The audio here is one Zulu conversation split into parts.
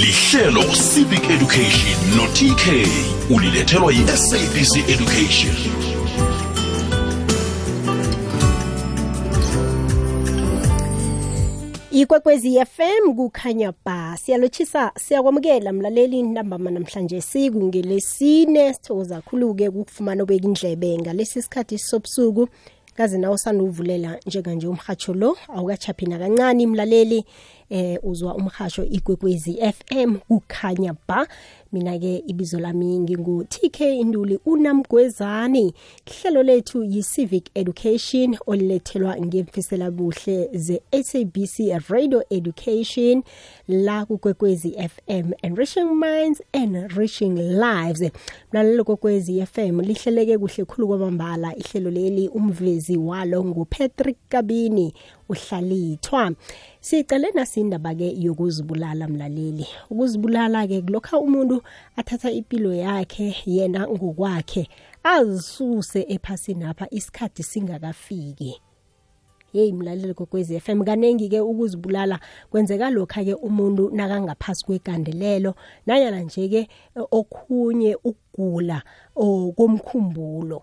lihlelo civic education no-tk ulilethelwa yi-sabc education. Ikwekwezi FM kukhanya ba. Siyalochisa siyakwamukela mlaleli ntambama namhlanje sikungelesine sithokoza khulu-ke kukufumana obeka indlebe ngalesi sikhathi sobusuku. Kaze nawe usanuvulela njenganje umhatsho lo awukachaphi nakancane mlaleli. Eh uzwa umhasho ikwekwezi FM kukhanya ba. Mina-ke ibizo lami ngingu-tk induli unamgwezani ihlelo lethu yi-civic education olilethelwa ngemfisela buhle ze-sabc radio education la kukwekwezi fm enriching minds enriching lives. Mlalelo kokwezi fm lihleleke kuhle khulu kwamambala. Ihlelo leli umvezi walo ngupatrick kabini. Uhlalithwa. Sicele nasindaba-ke yokuzibulala mlaleli. Ukuzibulala-ke kulokha umuntu athatha impilo yakhe yena ngokwakhe azisuse ephasini apha isikhathi singakafiki. Yeyi mlaleli kokwezi FM kanengi-ke ukuzibulala. Kwenzeka lokha-ke umuntu nakangaphasi kwegandelelo nanyana nje-ke okhunye ukugula komkhumbulo.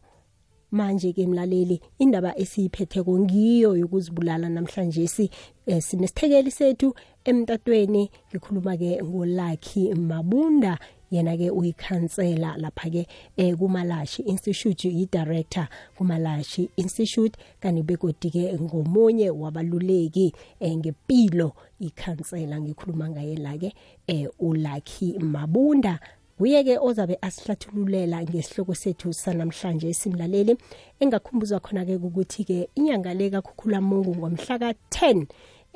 Manje ke mlaleli indaba esiyiphetheko ngiyo yokuzibulala namhlanje si eh, sinesithekeli sethu emtatweni. Ngikhuluma ke ngolakhi mabunda yena ke uyikhansela lapha ke eh, kumalashi institute yi-director kumalashi institute. Kanti begodi ke ngomunye wabaluleki eh, ngempilo ikhansela. Ngikhuluma ngaye la ke eh, ulakhi mabunda. Kuye-ke ozabe asihlathululela ngesihloko sethu sanamhlanje simlaleli engakhumbuza khona-ke ukuthi-ke inyanga le kakhukhula mungu ngomhla ka-10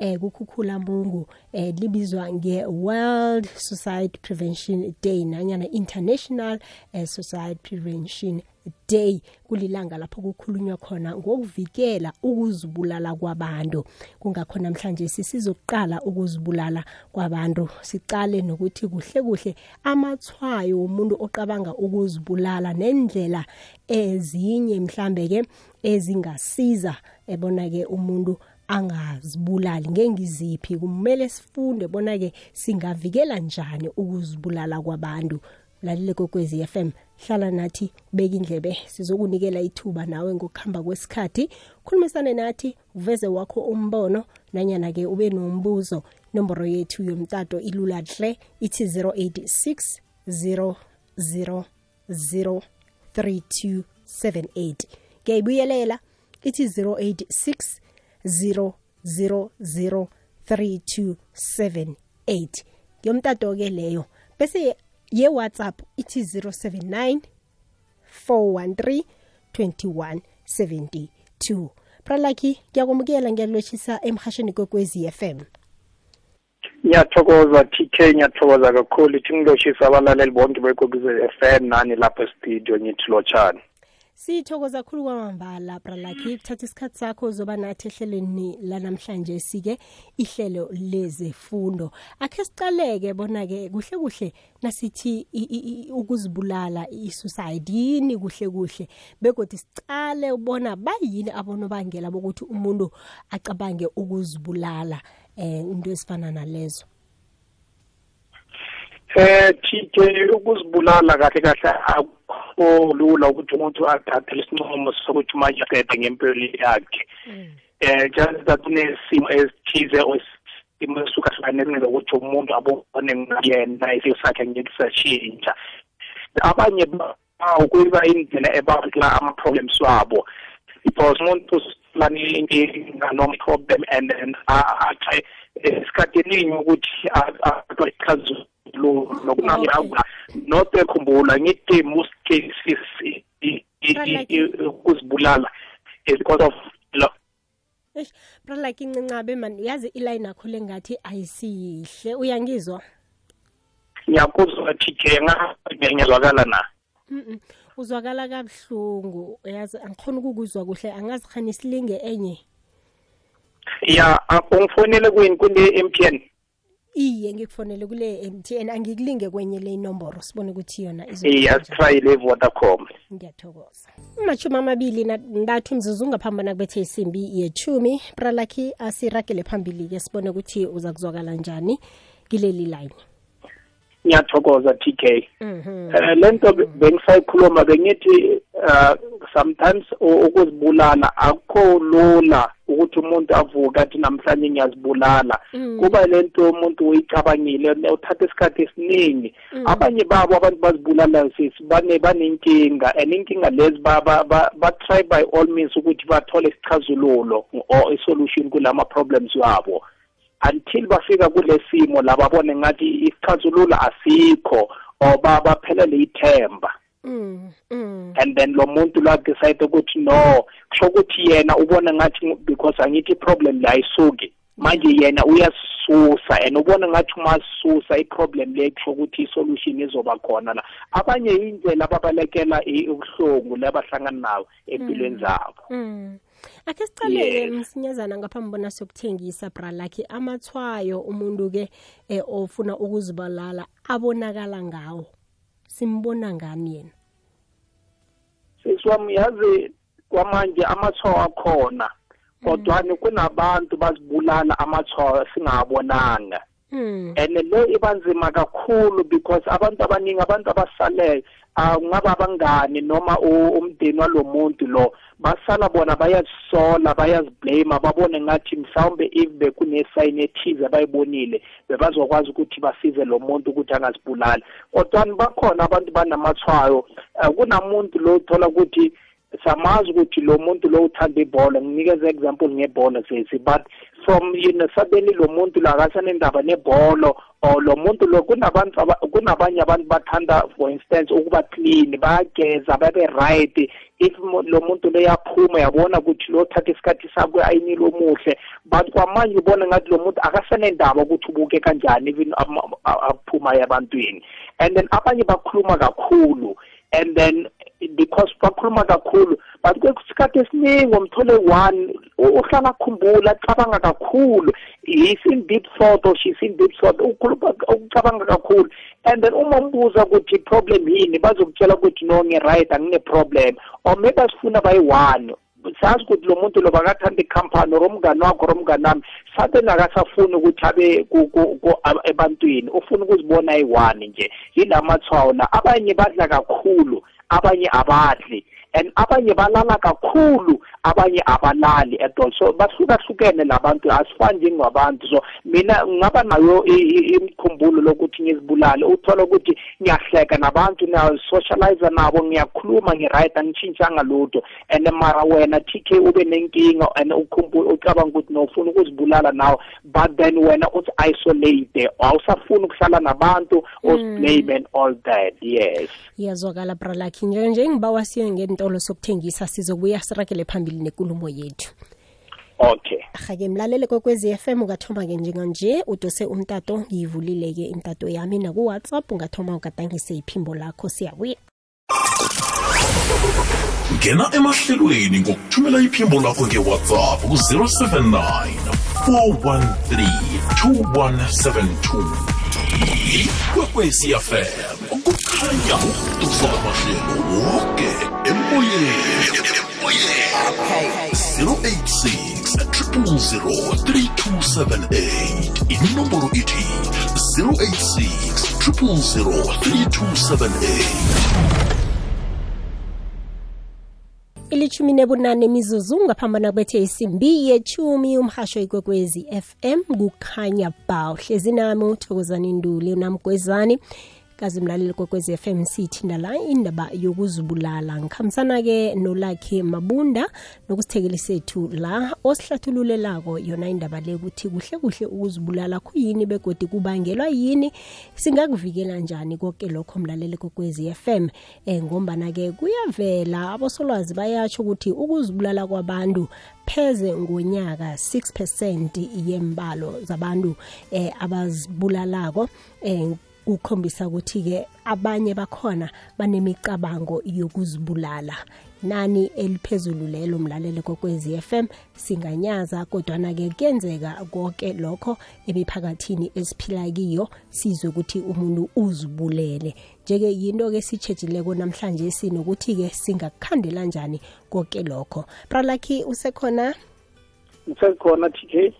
eh kukhukhula mungu eh libizwa nge-world suicide prevention day nanyana international eh, suicide prevention day. Kulilanga lapho kukhulunywa khona ngokuvikela ukuzibulala kwabantu. Kungakho namhlanje sisizoqala ukuzibulala kwabantu. Sicale nokuthi kuhle kuhle amathwayo womuntu oqabanga ukuzibulala nendlela ezinye mhlambe ke ezingasiza ebona ke umuntu angazibulali ngengiziphi? Kumele sifunde bona ke singavikela njani ukuzibulala kwabantu. Lalile kokwezi FM hlala nathi beka indlebe sizokunikela ithuba nawe ngokuhamba kwesikhathi. Khulumisane nathi uveze wakho umbono nanyana ke ube nombuzo. Nomboro yethu yomtato ilula hle ithi 086 000 3278 ngiyayibuyelela ithi 086 0003278 yomtato ke leyo. Bese ye WhatsApp ithi 079 413 2172 pralaki ngiyakumukela ngiyalotshisa emhasheni kwekwezi FM ngiyathokoza TK ngiyathokoza kakhulu. Ithi ngilotshisa abalaleli bonke bekwekwezi FM nani lapho estudio ngithi lotshani sithokoza kakhulu kwamambala bralaki kuthatha isikhathi sakho uzoba nathi ehlelweni lanamhlanje sike ihlelo lezefundo. Akhe sicaleke bona-ke kuhle kuhle nasithi ukuzibulala i-suicide yini kuhle kuhle begodi sicale ubona bayini abonobangela bokuthi umuntu acabange ukuzibulala eh into ezifana nalezo. Eh TK ukuzibulala kahle kahle akho lula ukuthi umuntu athathe lesinqumo sokuthi manje aqede ngempilo yakhe eh just that kunesimo esithize isimo esihlukahlukane ukuthi umuntu abone ngiyena isimo sakhe ngeke sashintsha abanye ukuyiba indlela ebantla ama-problems wabo because umuntu usifulani ngano problem and then atry isikhathi eningi ukuthi aqhazu nokunamnyama not ekhumbula ngithi most cases ukuzibulala because of lo. Eish brala kincincabe man yazi iline yakho lengathi ayisihle uyangizwa? Ngiyakuzwa TK ngiyazwakala na? Uzwakala kabhlungu yazi angikhona ukukuzwa kuhle angazi khani isilinge enye. Ya ungifonele kuyini kune MTN iye ngikufonele kule MTN angikulinge kwenye le inomboro sibone ukuthi yona yes try le Vodacom ngiyathokoza. Amashumi amabili ntathu mzuzu ungaphambana kubethe isimbi yechumi pralaki asiragele phambili-ke sibone ukuthi uza kuzwakala njani kileli line ngiyathokoza TK Mhm. eh lento bengisayikhuluma bengithi uh, sometimes u- ukuzibulala akho lula ukuthi umuntu avuke athi namhlanje ngiyazibulala. Mm. kuba lento umuntu uyicabangile uthatha isikhathi esiningi. Abanye babo abantu bazibulala sisi bane banenkinga and inkinga lezi ba ba ba, ba try by all means ukuthi bathole isichazululo or isolution kulama problems wabo. Until bafika kule simo la babone ngathi isixazululo asikho or ba- baphelele ithemba Mm. Mm. and then lo muntu lo decide ukuthi no kusho ukuthi yena ubona ngathi because angithi problem la ayisuki manje yena uyasisusa and ubona ngathi uma sisusa i-problem le kusho ukuthi i-solution izoba khona la abanye indlela ababalekela i- ubuhlungu lebahlangana nawo empilweni zabo Mm. Ake sicaleke yeah. msinyazana ngaphambi bona sokuthengisa bralakhi amathwayo umuntu ke eh, ofuna ukuzibalala abonakala ngawo. Simbona ngani yena? sisiwami yazi kwamanje amathwayo akhona kodwa kunabantu bazibulala amathwayo singabonanga Mm. And le ibanzima kakhulu because abantu abaningi abantu abasaleyo kungaba abangani noma u- umndeni walomuntu lo basala bona bayazisola bayaziblame babone ngathi mhlawumbe if bekunesayini ethize bayibonile bebazokwazi ukuthi basize lo muntu ukuthi angazibulali kodwa bakhona abantu banamathwayo Eh, kunamuntu lo uthola ukuthi samazi ukuthi lo muntu lo uthanda ibhola nginikeza example ngebhola sesi but from you know suddenly lo muntu la akasanendaba nebholo or lo muntu lo kunabantu aba- kunabanye abantu bathanda for instance ukuba clean bayageza babe right. If mo- lo muntu lo yaphuma yabona ukuthi lo thatha isikhathi sakwe ayinile omuhle. But kwamanje ubona ngathi lo muntu akasanendaba ukuthi ubuke kanjani even ama- a- aphuma ebantwini. And then abanye bakhuluma kakhulu. And then because bakhuluma kakhulu but kwesikhathi esiningi umthole one u- uhlala akhumbula acabanga kakhulu. He's in deep thought or she's in deep thought ukhuluma ukucabanga kakhulu. And then uma umbuza ukuthi problem yini bazokutshela ukuthi no ngi-right angine-problem or maybe asifuna bayi-one. Sazi ukuthi lo muntu lo bakathanda ikhampani or umngani wakho or umngani wami. Sudden akasafuni ukuthi abe ebantwini ufuna ukuzibona eyi-one nje. Yila mathwayo la. Abanye badla kakhulu abanye abadli. And abanye balala kakhulu abanye abalali. At all so bahlukahlukene labantu asifani njengabantu. So mina ngingaba nayo i- i- imikhumbulo lokuthi ngizibulale. Uthola ukuthi ngiyahleka nabantu ngiyasocialize nabo ngiyakhuluma ngi-right angitshintshanga lutho. And mara wena TK ube nenkinga and ukhumbula ucabanga ukuthi nofuna ukuzibulala nawe. But then wena uthi isolate awusafuni ukuhlala nabantu uziblame and all that. Yes. Iyazwakala bralakhi nje nje ngibawa ngentolo sokuthengisa sizobuya sirakele phambili nenkulumo yethu. okay Ahake mlalele kokwezi FM ungathoma ke njenganje udose umtato ngiyivulile ke imtato yami na ku WhatsApp ungathoma ugadangise iphimbo lakho siyabuya. ngena emahlelweni ngokuthumela iphimbo lakho ngewhatsapp ku-079 413 2172 ikwekwecfm kukhanya amahlelo woke emoyeni 086 3003278 inomboro ithi 086 3003278 ilithumi nebunane mizuzu ngaphambana kwethe isimbi yechumi umhasho ikwekwezi fm kukhanya ba uhlezi nami uthokozani nduli namgwezani kazi mlaleli kwekwezi fm sithinda la indaba yokuzibulala. Ngikhambisana-ke nolakhi mabunda nokusithekeli sethu la osihlathululelako yona indaba le ukuthi kuhle kuhle ukuzibulala kuyini begodi kubangelwa yini? Singakuvikela njani konke lokho mlaleli kokwezi FM eh ngombana-ke kuyavela abosolwazi bayatsho ukuthi ukuzibulala kwabantu pheze ngonyaka 6% yembalo zabantu eh abazibulalako eh ukhombisa ukuthi-ke abanye bakhona banemicabango yokuzibulala. Nani eliphezulu lelo mlalele kokwezi FM singanyaza kodwana-ke kuyenzeka konke lokho emiphakathini esiphila kiyo sizwe ukuthi umuntu uzibulele. Njeke yinto-ke sitshejileko namhlanje sinokuthi-ke singakukhandela njani konke lokho. Bralakhi usekhona? Ngisekhona TK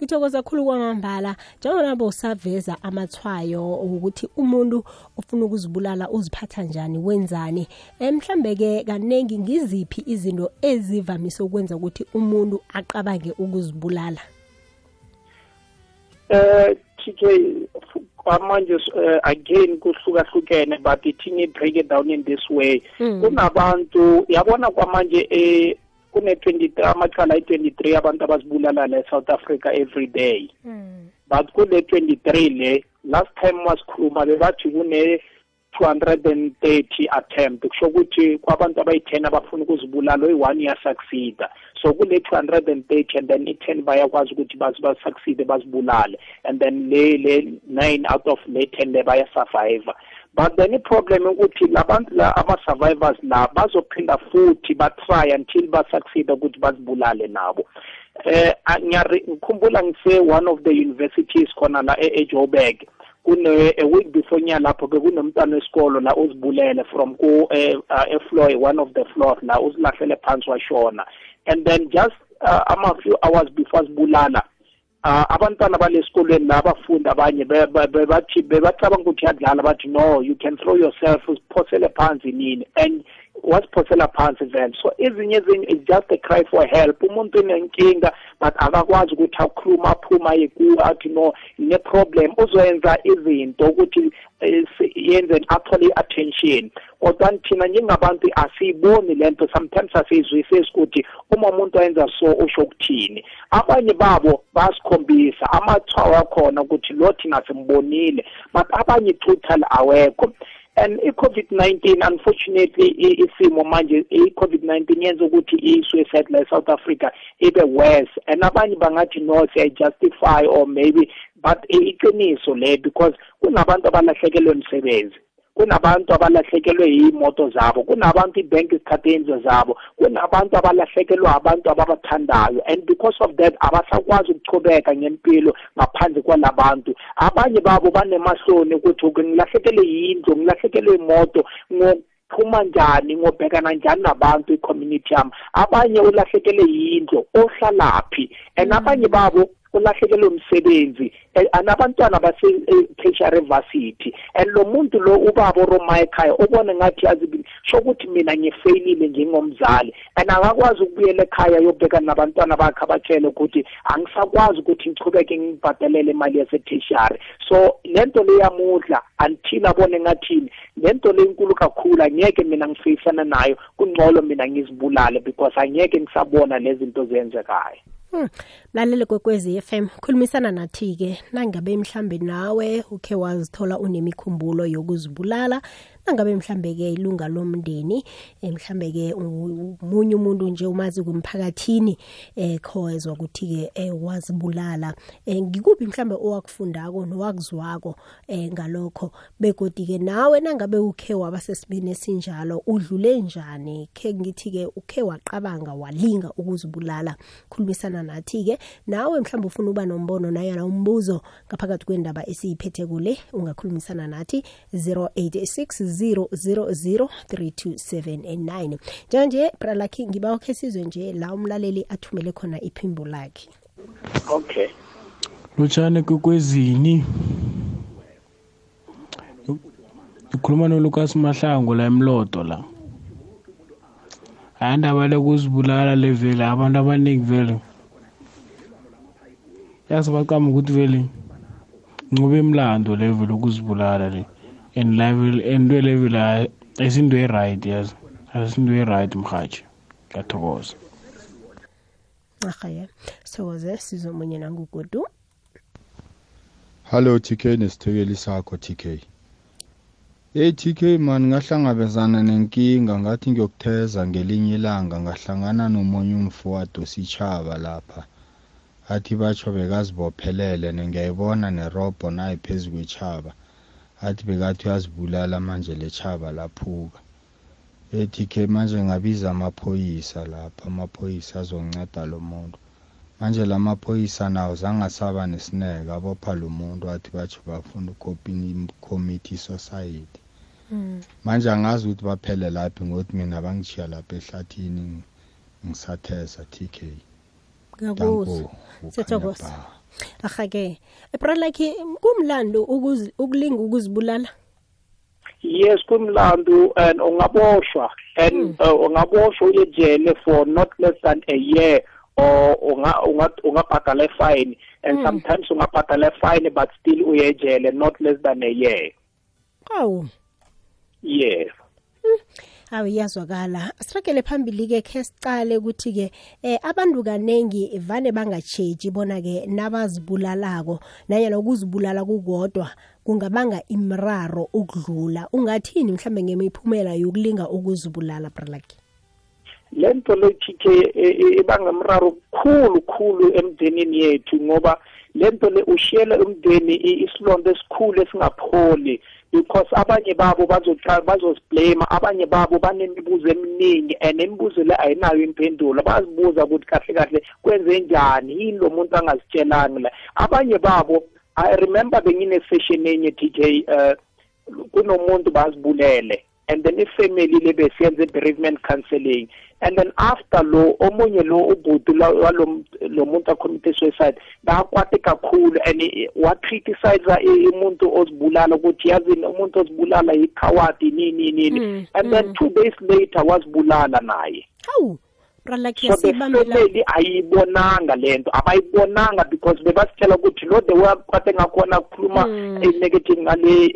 ngithokoza kakhulu kwamambala. Njengoba bosaveza amathwayo ukuthi umuntu ufuna ukuzibulala uziphatha njani wenzani? Mhlambe ke kaningi ngiziphi izinto ezivamise ukwenza ukuthi umuntu aqabange ukuzibulala? Eh TK kwamanje uh, again kuhlukahlukene but ithini break it down in this way. Kunabantu yabona kwamanje eh kune 23 amacala ayi-23 abantu abazibulala la e-south africa every day. But kule 23 le last time wasikhuluma bebathi kune 230 attempt kusho ukuthi kwabantu abayi-10 abafuna ukuzibulala oyi-one iyasucceeda so kule 230 and then i-10 bayakwazi ukuthi basucceede bazibulale. And then le le 9 out of le 10 le bayasurvive but then iproblem ukuthi labantu la ama-survivors la bazophinda futhi batry until basucceed ukuthi bazibulale nabo. Eh ngikhumbula ngise one of the universities khona la eJoburg. Kune a week before nya lapho ke kunomntwana wesikolo la uzibulele from ku e-floor one of the floors la uzilahlele phansi washona. And then just uh, ama few hours before sibulala uh, abantwana balesikolweni la abafundi abanye bebathi bebacabanga ukuthi yadlala bathi no you can throw yourself usiphosele phansi nini? And wasiphosela phansi vele so ezinye ezinye is just a cry for help. Umuntu unenkinga but akakwazi ukuthi akhuluma aphuma yekuwe athi no ne-problem uzoyenza izinto ukuthi yenze athole i-attention. Kodwa thina njengabantu asiyiboni lento sometimes asiyizwisisi ukuthi uma umuntu ayenza so usho ukuthini. Abanye babo basikhombisa amathwa wakhona ukuthi lo thina simbonile. But abanye total awekho and i-covid-19 unfortunately isimo manje i-covid-19 yenza ukuthi i-suicide la e-south africa ibe worse. And abanye bangathi no siyayijustify or maybe but iqiniso le because kunabantu abalahlekelwe umsebenzi kunabantu abalahlekelwe yimoto zabo kunabantu ibank izikhatheni zabo kunabantu abalahlekelwe abantu ababathandayo and because of that abasakwazi ukuchubeka ngempilo ngaphandle kwalabantu. Abanye babo banemahloni ukuthi ngilahlekele yindlu ngilahlekele imoto phuma njani ngobhekana njani nabantu i-community yami. Abanye ulahlekele yindlu ohlalaphi and abanye babo ulahlekelwe umsebenzi. Anabantwana base-tertiary university and lo muntu lo ubaba oroma ekhaya ubone ngathi yazi sho ukuthi mina ngifeyilile njengomzali. And akakwazi ukubuyela ekhaya yobhekana nabantwana bakhe abatshele ukuthi angisakwazi ukuthi ngichubeke ngibhatalele imali yase-tertiary. So lento leyamudla until abone ngathini lento le inkulu kakhulu angeke mina ngifeyisana nayo. Kungcono mina ngizibulale because angeke ngisabona lezi zinto zenzekayo. Hmm. Lalele kwekwezi FM khulumisana nathi ke nangabe mhlambe nawe ukhe wazithola unemikhumbulo yokuzibulala nangabe mhlambe ke ilunga lomndeni mhlambe ke umunye umuntu nje umazi kumphakathini eh khowezwa ukuthi ke eh wazibulala. Eh ngikuphi mhlambe owakufundako nowakuzwako eh ngalokho? Begodi ke nawe nangabe ukhe waba sesibini esinjalo udlule njani? Ke ngithi ke ukhe waqabanga walinga ukuzibulala. Khulumisana nathi ke nawe mhlawumbe ufuna uba nombono naye na umbuzo ngaphakathi kwendaba esiyiphethe kule ungakhulumisana nathi 0860003279 njenganje bralakhi ngiba okhe sizwe nje la umlaleli athumele khona iphimbo lakhe. Okay. Lutshane kwekwezini? Ukhuluma nolukas mahlango la emlodo la. Hayi ndaba lekuzibulala le vele abantu abaningi vele yazi bacama ukuthi vele ncobe imlando le vele ukuzibulala le and live into le vele ayisinto e-right yazi? Ayisinto e-right mhathi ngiyathokoza. Ahaye sithokoze sizomunye nangugodu. Hello TK nesithekeli sakho TK. Hey TK man ngahlangabezana nenkinga ngathi ngiyokutheza ngelinye ilanga ngahlangana nomunye umfowabo sichaba lapha. Athi batsho bekazibophelele ngiyayibona nerobho nayi phezulu kwechaba. Athi bekathi uyazibulala manje lechaba laphuka. Hey TK manje ngabiza amaphoyisa lapha amaphoyisa azonceda lo muntu. manje lamaphoyisa nawo zangasaba nesineke abopha lo muntu athi batsho bafuna ucommittee society manje angazi ukuthi baphele laphi ngokuthi mina bangishiya lapha ehlathini ngisatheza TK ngiyakuzwa Danko, siyathokoza ukhanya ahake ebralakhi kumlando ukuzi- ukulinga ukuzibulala? Yes kumlando and ungaboshwa. And uh, ungaboshwa uye jele for not less than a year or unga unga- ungabhadala fine. And sometimes ungabhadala fine but still uye jele not less than a year. Awu yes awu iyazwakala siragele phambili-ke khe sicale ukuthi-ke eh abantu kaningi vane bangatsheji bona-ke nabazibulalako nanyana ukuzibulala kukodwa kungabanga imraro ukudlula. Ungathini mhlambe ngemiphumela yokulinga ukuzibulala bralaki lento le TK ibanga umraro kukhulu kukhulu emdenini yethu ngoba lento le ushiyele umndeni i- isilonda esikhulu esingapholi. Because abanye babo bazosiblame abanye babo banemibuzo eminingi and imibuzo le ayinayo impendulo. Bazibuza ukuthi kahle kahle kwenze njani yini lo muntu angazitshelanga la. Abanye babo i remember bengine session enye TK uh kunomuntu bazibulele. And then ifamily le besiyenze bereavement counseling. And then after lo omunye lo ubhuti lo walo- lo muntu acommit suicide bakwate kakhulu and i- wa criticize umuntu ozibulala ukuthi yazi umuntu ozibulala yikhawadi nini nini. Mm, and then two days later wazibulala naye. Hawu bralaki so the yasibambela family ayibonanga lento abayibonanga because bebasitshela ukuthi lo the way kwate ngakhona kukhuluma Mm. negative ngale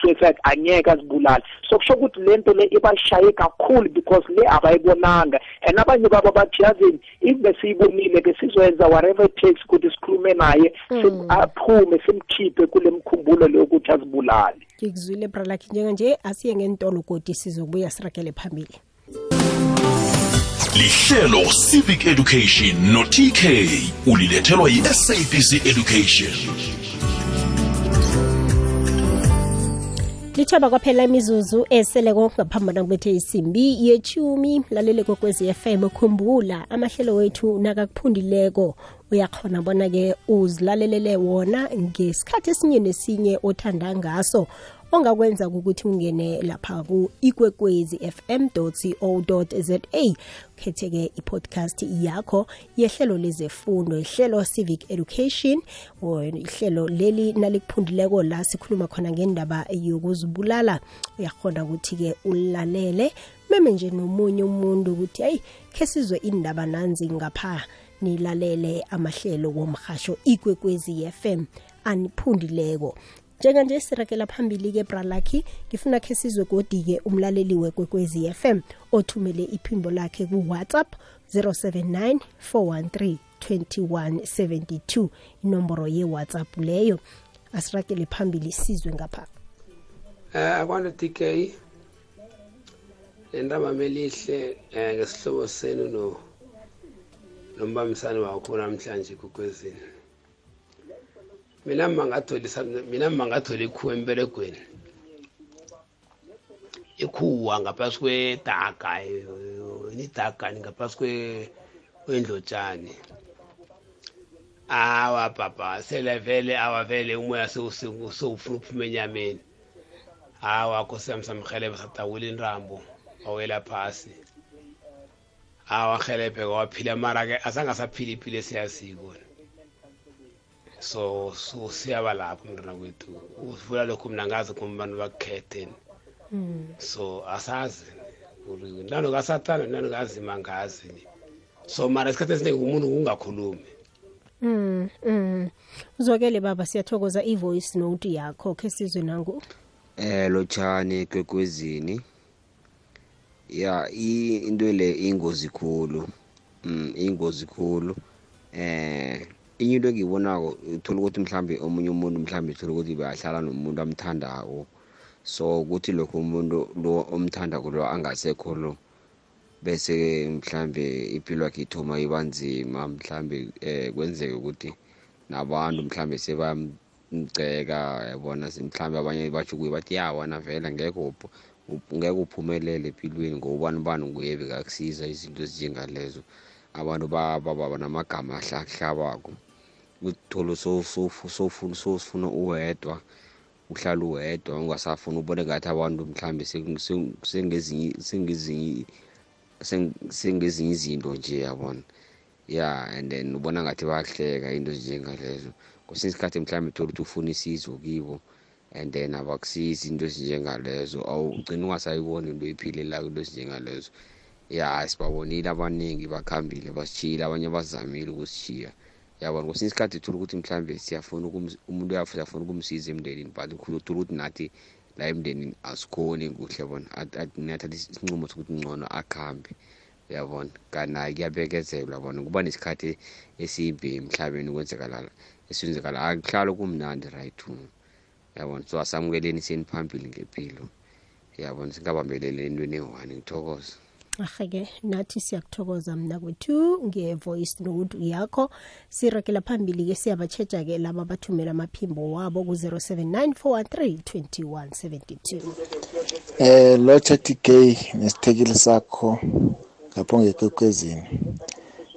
suicide angeke azibulale. So kusho ukuthi le nto le ibashaye kakhulu because le abayibonanga. And abanye babo bathi yazini if besiyibonile besizoyenza whatever it takes ukuthi sikhulume naye sim- aphume simkhiphe kule mkhumbulo le ukuthi azibulale. Ngikuzwile bralaki njenganje asiye ngentolo godi sizobuya sirakele phambili. Lihlelo civic education no-tk ulilethelwa yi-sabc education lithoba kwaphela imizuzu eseleko ngaphambana kubethe isimbi yechumi lalele kokwezi FM khumbula amahlelo wethu nakakuphundileko. Uyakhona bona-ke uzilalelele wona ngesikhathi esinye nesinye othanda ngaso ongakwenza ukuthi ungene lapha ku-ikwekwezi fm co za ukhethe-ke i-podcast yakho yehlelo lezefundo ihlelo civic education ihlelo leli nalikuphundileko la sikhuluma khona ngendaba yokuzibulala. Uyakhona ukuthi-ke ulalele meme nje nomunye umuntu ukuthi hayi khe sizwe indaba nanzi ngapha nilalele amahlelo womhasho ikwekwezi FM aniphundileko njenganje sirakela phambili-ke bralakhi ngifuna khe sizwe godi-ke umlaleli wekwekwezi FM othumele iphimbo lakhe ku-whatsapp 079 413 2172 inomboro ye-whatsapp leyo. Asirakele phambili sizwe ngapha. Eh akwana DK lendaba melihle eh ngesihlobo senu no nombambisani wakho namhlanje kukwezini mina mangatholisa mina mangathola ikhuwa emberegweni. Ikhuwa ngaphasi kwedaka eh, nidagani ngaphasi kwe- kwendlotshani awa baba sele vele awavele umoya sewusi- sewufuna uphuma enyameni. Hawa nkosi yami samhelebhe sadawula inrambo wawela phasi. Hawa helebhe kwawaphila mara-ke azange asaphila impilo esiyaziko so so siyaba lapho mntwana kwethu uvula lokhu mna ngazi kuma bantu bakukhetheni so asazi nano kasatana nano kazima ngazi so mara isikhathi esiningi umuntu kungakhulumi Mm, mm. uzwakele baba siyathokoza i-voice note yakho khe sizwe nangu. Eh lotshani kwekwezini. Ya i- into le ingozi khulu. Mm ingozi khulu. Eh inye into engiyibonako uthola ukuthi mhlambe omunye umuntu mhlambe uthola ukuthi bayahlala nomuntu amthandako. So ukuthi lokho umuntu lo omthandako lo angasekho lo bese mhlambe impilo yakhe ithoma iba nzima. Mhlambe eh kwenzeke ukuthi nabantu mhlambe sebamceka yabona? Mhlambe abanye batsho kuye bathi ya wena vele uphu- ngeke uphumelele empilweni ngobani bani nguye bekakusiza izinto ezinjengalezo. Abantu ba- baba namagama ahlahlabako. Uthola sowufuna uwedwa uhlala uwedwa ungasafuni ubone ngathi abantu mhlambe seng- seng- sengezinye sengezinye seng- sengezinye izinto nje yabona? Ya and then ubona ngathi bayahleka into ezinjengalezo. Kwesinye isikhathi mhlawumbe thola ukuthi ufuna isizo kibo and then abakusizi into ezinjengalezo. Awugcina ungasayiboni into eyiphilelayo into ezinjengalezo. Ya sibabonile abaningi bakhambile basishiyile abanye bazamile ukusishiya yabona kwesinye isikhathi thola ukuthi mhlawumbe siyafuna umuntu uyafuna ukumsiza emndenini but thola ukuthi nathi la emndenini asikhoni kuhle bona nathatha isincumo sokuthi ngcono akuhambe uyabona? Kana kuyabekezelwa bona kuba nesikhathi esiyimbi emhlabeni kwenzekalala esenzekala akuhlala kumnandi right yabona so asamukeleni seni phambili ngempilo. Yabona singabambelele entweni eyi-one ngithokoza aheke nathi siyakuthokoza mna kwethu nge-voice note yakho. Sirakela phambili-ke siyabatsheja-ke laba bathumela amaphimbo wabo ku-079 413 2172 eh lotsha tk nesithekeli sakho lapho ngekwekwezini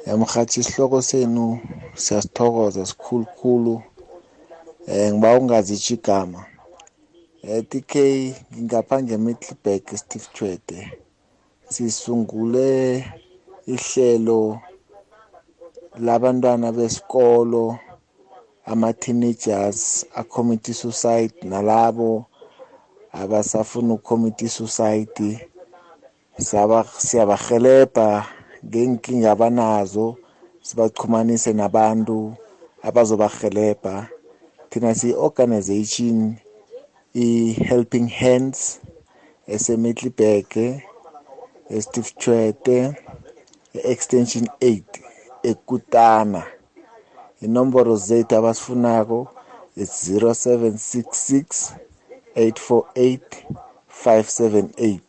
emhathi isihloko senu siyasithokoza sikhulukhulu. Eh ngiba ungazitsho igama. Eh tk ngingapha nge-middleburg steve chwede sisungule ihlelo labantwana besikolo ama-teenagers a-committee suicide nalabo abasafuna uku-committee suicide siyabahelebha ngenkinga abanazo sibachumanise nabantu abazobahelebha thina siyi-organization i-helping hands esemidlibhege eSteve Tshwete extension 8 ekutana. Inomboro zethu abasifunako is 0766 848 578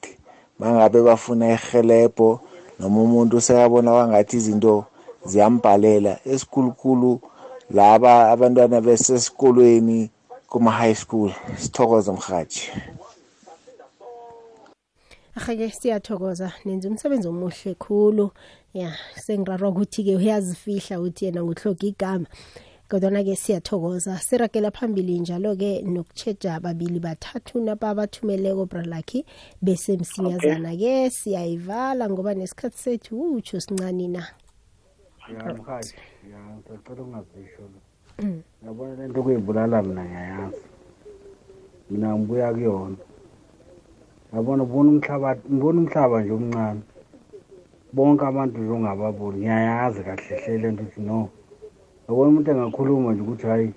mangabe bafuna ihelebho noma umuntu sekabona kwangathi izinto ziyambhalela esikhulukhulu laba abantwana besesikolweni kuma-high school sithokoze mhathi ahake siyathokoza. Nenza umsebenzi omuhle khulu. Ya sengirarwa ukuthi-ke uyazifihla ukuthi yena nguhloga igama. Kodwana-ke siyathokoza. Sirakela phambili njalo-ke nokutsheja ababili bathathu nababathumeleko bralakhi bese msinyazana-ke siyayivala ngoba nesikhathi sethu utsho sincani na. Ya mhathi ya ngisacela ungazisho lo yabona le nto kuyibulala mina ngiyayazi. Mina ngibuya kuyona. Yabona ubona umhlaba ngibona umhlaba nje omncane. Bonke abantu nje ongababoni ngiyayazi kahle hle le nto ukuthi no. Yabona umuntu engakhuluma nje ukuthi hhayi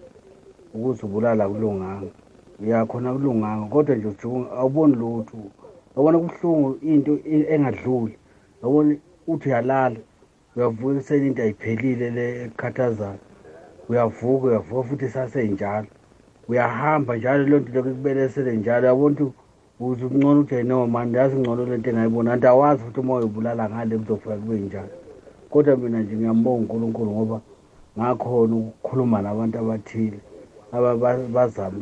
ukuthi ubulala kulunganga. Uyakhona kulunganga kodwa nje uthi awuboni lutho. Yabona kubuhlungu into engadluli. Yabona uthi uyalala uyavuka ekuseni into ayiphelile le ekukhathazayo. Uyavuka uyavuka futhi saseyinjalo uyahamba njalo loo nto lokho ekubelesele njalo. Yabona ukuthi uze ungcono ukuthi no mani yazi ngcono lento engayibona anti awazi futhi uma uyibulala ngale kuzofika kube njalo. Kodwa mina nje ngiyambonga unkulunkulu ngoba ngakhona ukukhuluma nabantu abathile abazama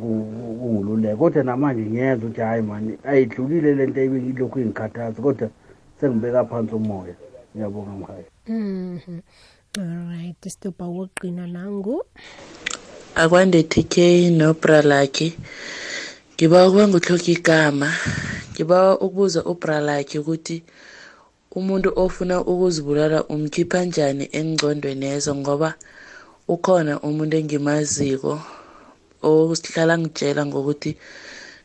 ukungiluleka kodwa namanje ngiyenza ukuthi hhayi mani ayidlulile le nto ilokhu ingikhathaza kodwa sengibeka phansi umoya. Ngiyabonga mhayi Mhm. Alright, stopha woqina nangu. akwande TK nobra lakhe ngiba ukuba nguthoka igama. Ngiba ukubuza ubra lakhe ukuthi umuntu ofuna ukuzibulala umkhipha njani engcondweni yezo ngoba ukhona umuntu engimaziko ohlala ngitshela ngokuthi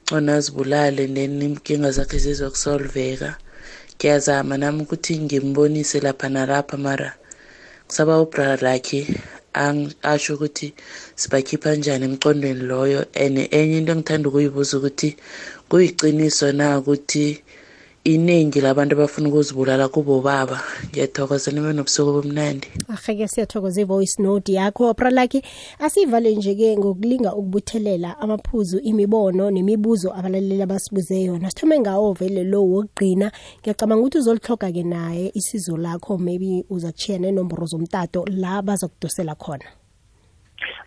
ngcono azibulale then inkinga zakhe zizokusolveka. Ngiyazama nami ukuthi ngimbonise lapha nalapha mara kusaba ubra lakhe asho ukuthi sibakhipha njani emcondweni loyo. And enye into engithanda ukuyibuza ukuthi kuyiciniso na ukuthi iningi labantu abafuna ukuzibulala kubobaba ngiyathokoza nibe nobusuku bomnandi Aheke siyathokoza ivoice note yakho pralaki asivale nje ke ngokulinga ukubuthelela amaphuzu imibono nemibuzo abalaleli abasibuze yona. Sithome ngawo vele lo wokugqina ngiyacabanga ukuthi uzolihloga ke naye isizo lakho. Maybe uzachiya nenomboro zomtato la baza kudosela khona.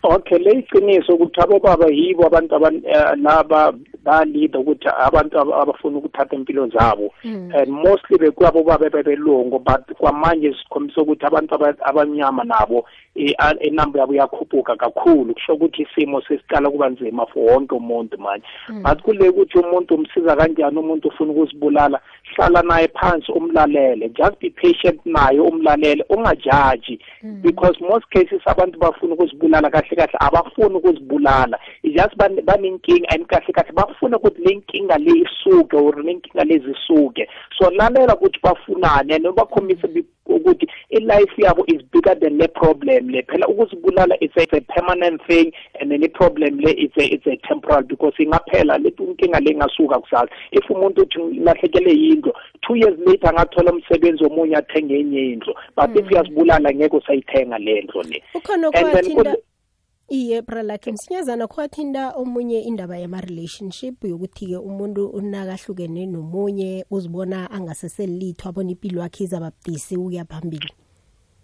Okay le iqiniso ukuthi abobaba yibo abantu aban- eh, laba balida ukuthi abantu aba- abafuna ukuthatha impilo zabo. And mostly bekuyabobaba bebelungu but kwamanje sikhombisa ukuthi abantu aba- abamnyama nabo eh, a- inamba yabo iyakhuphuka kakhulu. Kusho ukuthi isimo sesiqala kuba nzima for wonke umuntu manje. But kule ukuthi umuntu umsiza kanjani umuntu ufuna ukuzibulala hlala naye phansi umlalele. Just be patient naye umlalele ungajaji. Because most cases abantu bafuna ukuzibulala kahle kahle abafuni ukuzibulala. Just ban- banenkinga and kahle kahle bafuna ukuthi le nkinga le isuke or le nkinga lezi isuke so lalela ukuthi bafunane and ubakhombise bi- ukuthi i-life yabo is bigger than le problem le phela. Ukuzibulala it's a, it's a permanent thing and then i-problem le it's a, it's a temporal because ingaphela le inkinga le ingasuka kusasa. If umuntu uthi lahlekele yindlu two years later angathola umsebenzi omunye athenge enye indlu. But if uyazibulala ngeke usayithenga le ndlu le. Ukhona And then okwathinda kule- iye bralakhe msinyazana kwathinta omunye indaba yama-relationship yokuthi-ke umuntu unakahlukene nomunye uzibona angaseselitho abona impilo yakhe izababudisi ukuya phambili.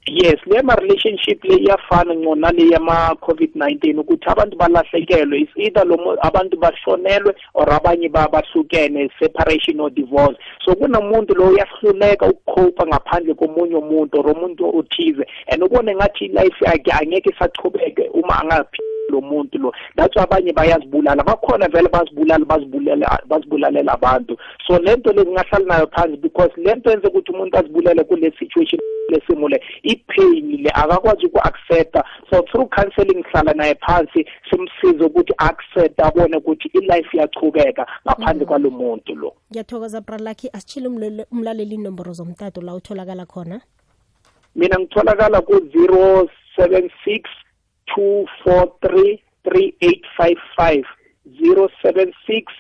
Yes le ma-relationship le iyafana ngco nale yama-covid-19 ukuthi abantu balahlekelwe. Is either lo mu- abantu bashonelwe or abanye ba- bahlukene separation or divorce. So kunomuntu lo uyahluleka ukukhopha ngaphandle komunye umuntu or umuntu othize. And ubone ngathi ilife yakhe angeke isachubeke uma angaphi lo muntu lo. That's why abanye bayazibulala. Bakhona vele bazibulala bazibulala bazibulalela abantu. So lento lezingahlali nayo phansi because lento yenze ukuthi umuntu azibulele kule situation lesimo le ipain le akakwazi uku-accepta. So through counseling hlala naye phansi simsize ukuthi accept abone ukuthi ilife iyachubeka ngaphandle kwalo muntu lo. Ngiyathokoza bralakhi asitshile umlaleli inomboro zomtato la utholakala khona. Mina ngitholakala ku-zero seven six two four three three eight five five zero seven six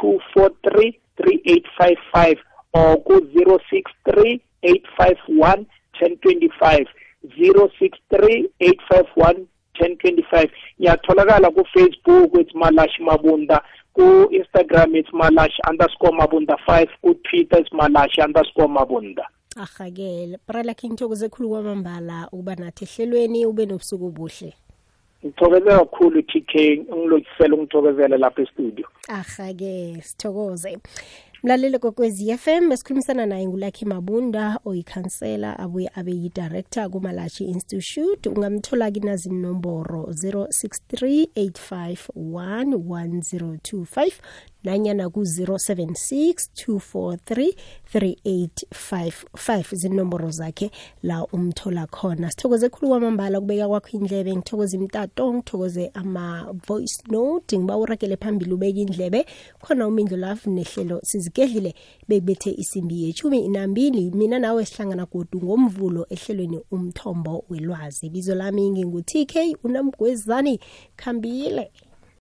two four three three eight five five or ku-zero six three eight five one ten twenty five zero six three eight five one ten twenty five. Ngiyatholakala ku-facebook it's malash mabunda ku-instagram it's malash underscore mabunda five ku-twitter it's malash underscore mabunda. Ahake bralakhi ngithokoze khulu kwamambala ukuba nathi ehlelweni ube nobusuku obuhle. Ngithokoze kakhulu TK ngilothisela ungithokozele lapha estudio. Ahake sithokoze mlaleli kokwezi FM esikhulumisana naye ngulakhi mabunda oyikhansela abuye abe yi-director kumalachi institute. Ungamthola kinazi nomboro 0638511025 nanyana ku-076 zinomboro zakhe la umthola khona. Sithokoze khulu kwamambala kubeka kwakho indlebe ngithokoze imtato ngithokoze ama-voice note ngiba urakele phambili ubeka indlebe. Khona umindlu lafu nehlelo sizigedlile bekubethe isimbi yechumi inambili mina nawe sihlangana godu ngomvulo ehlelweni umthombo welwazi. Bizo lami ngingu-tk unamgwezani khambile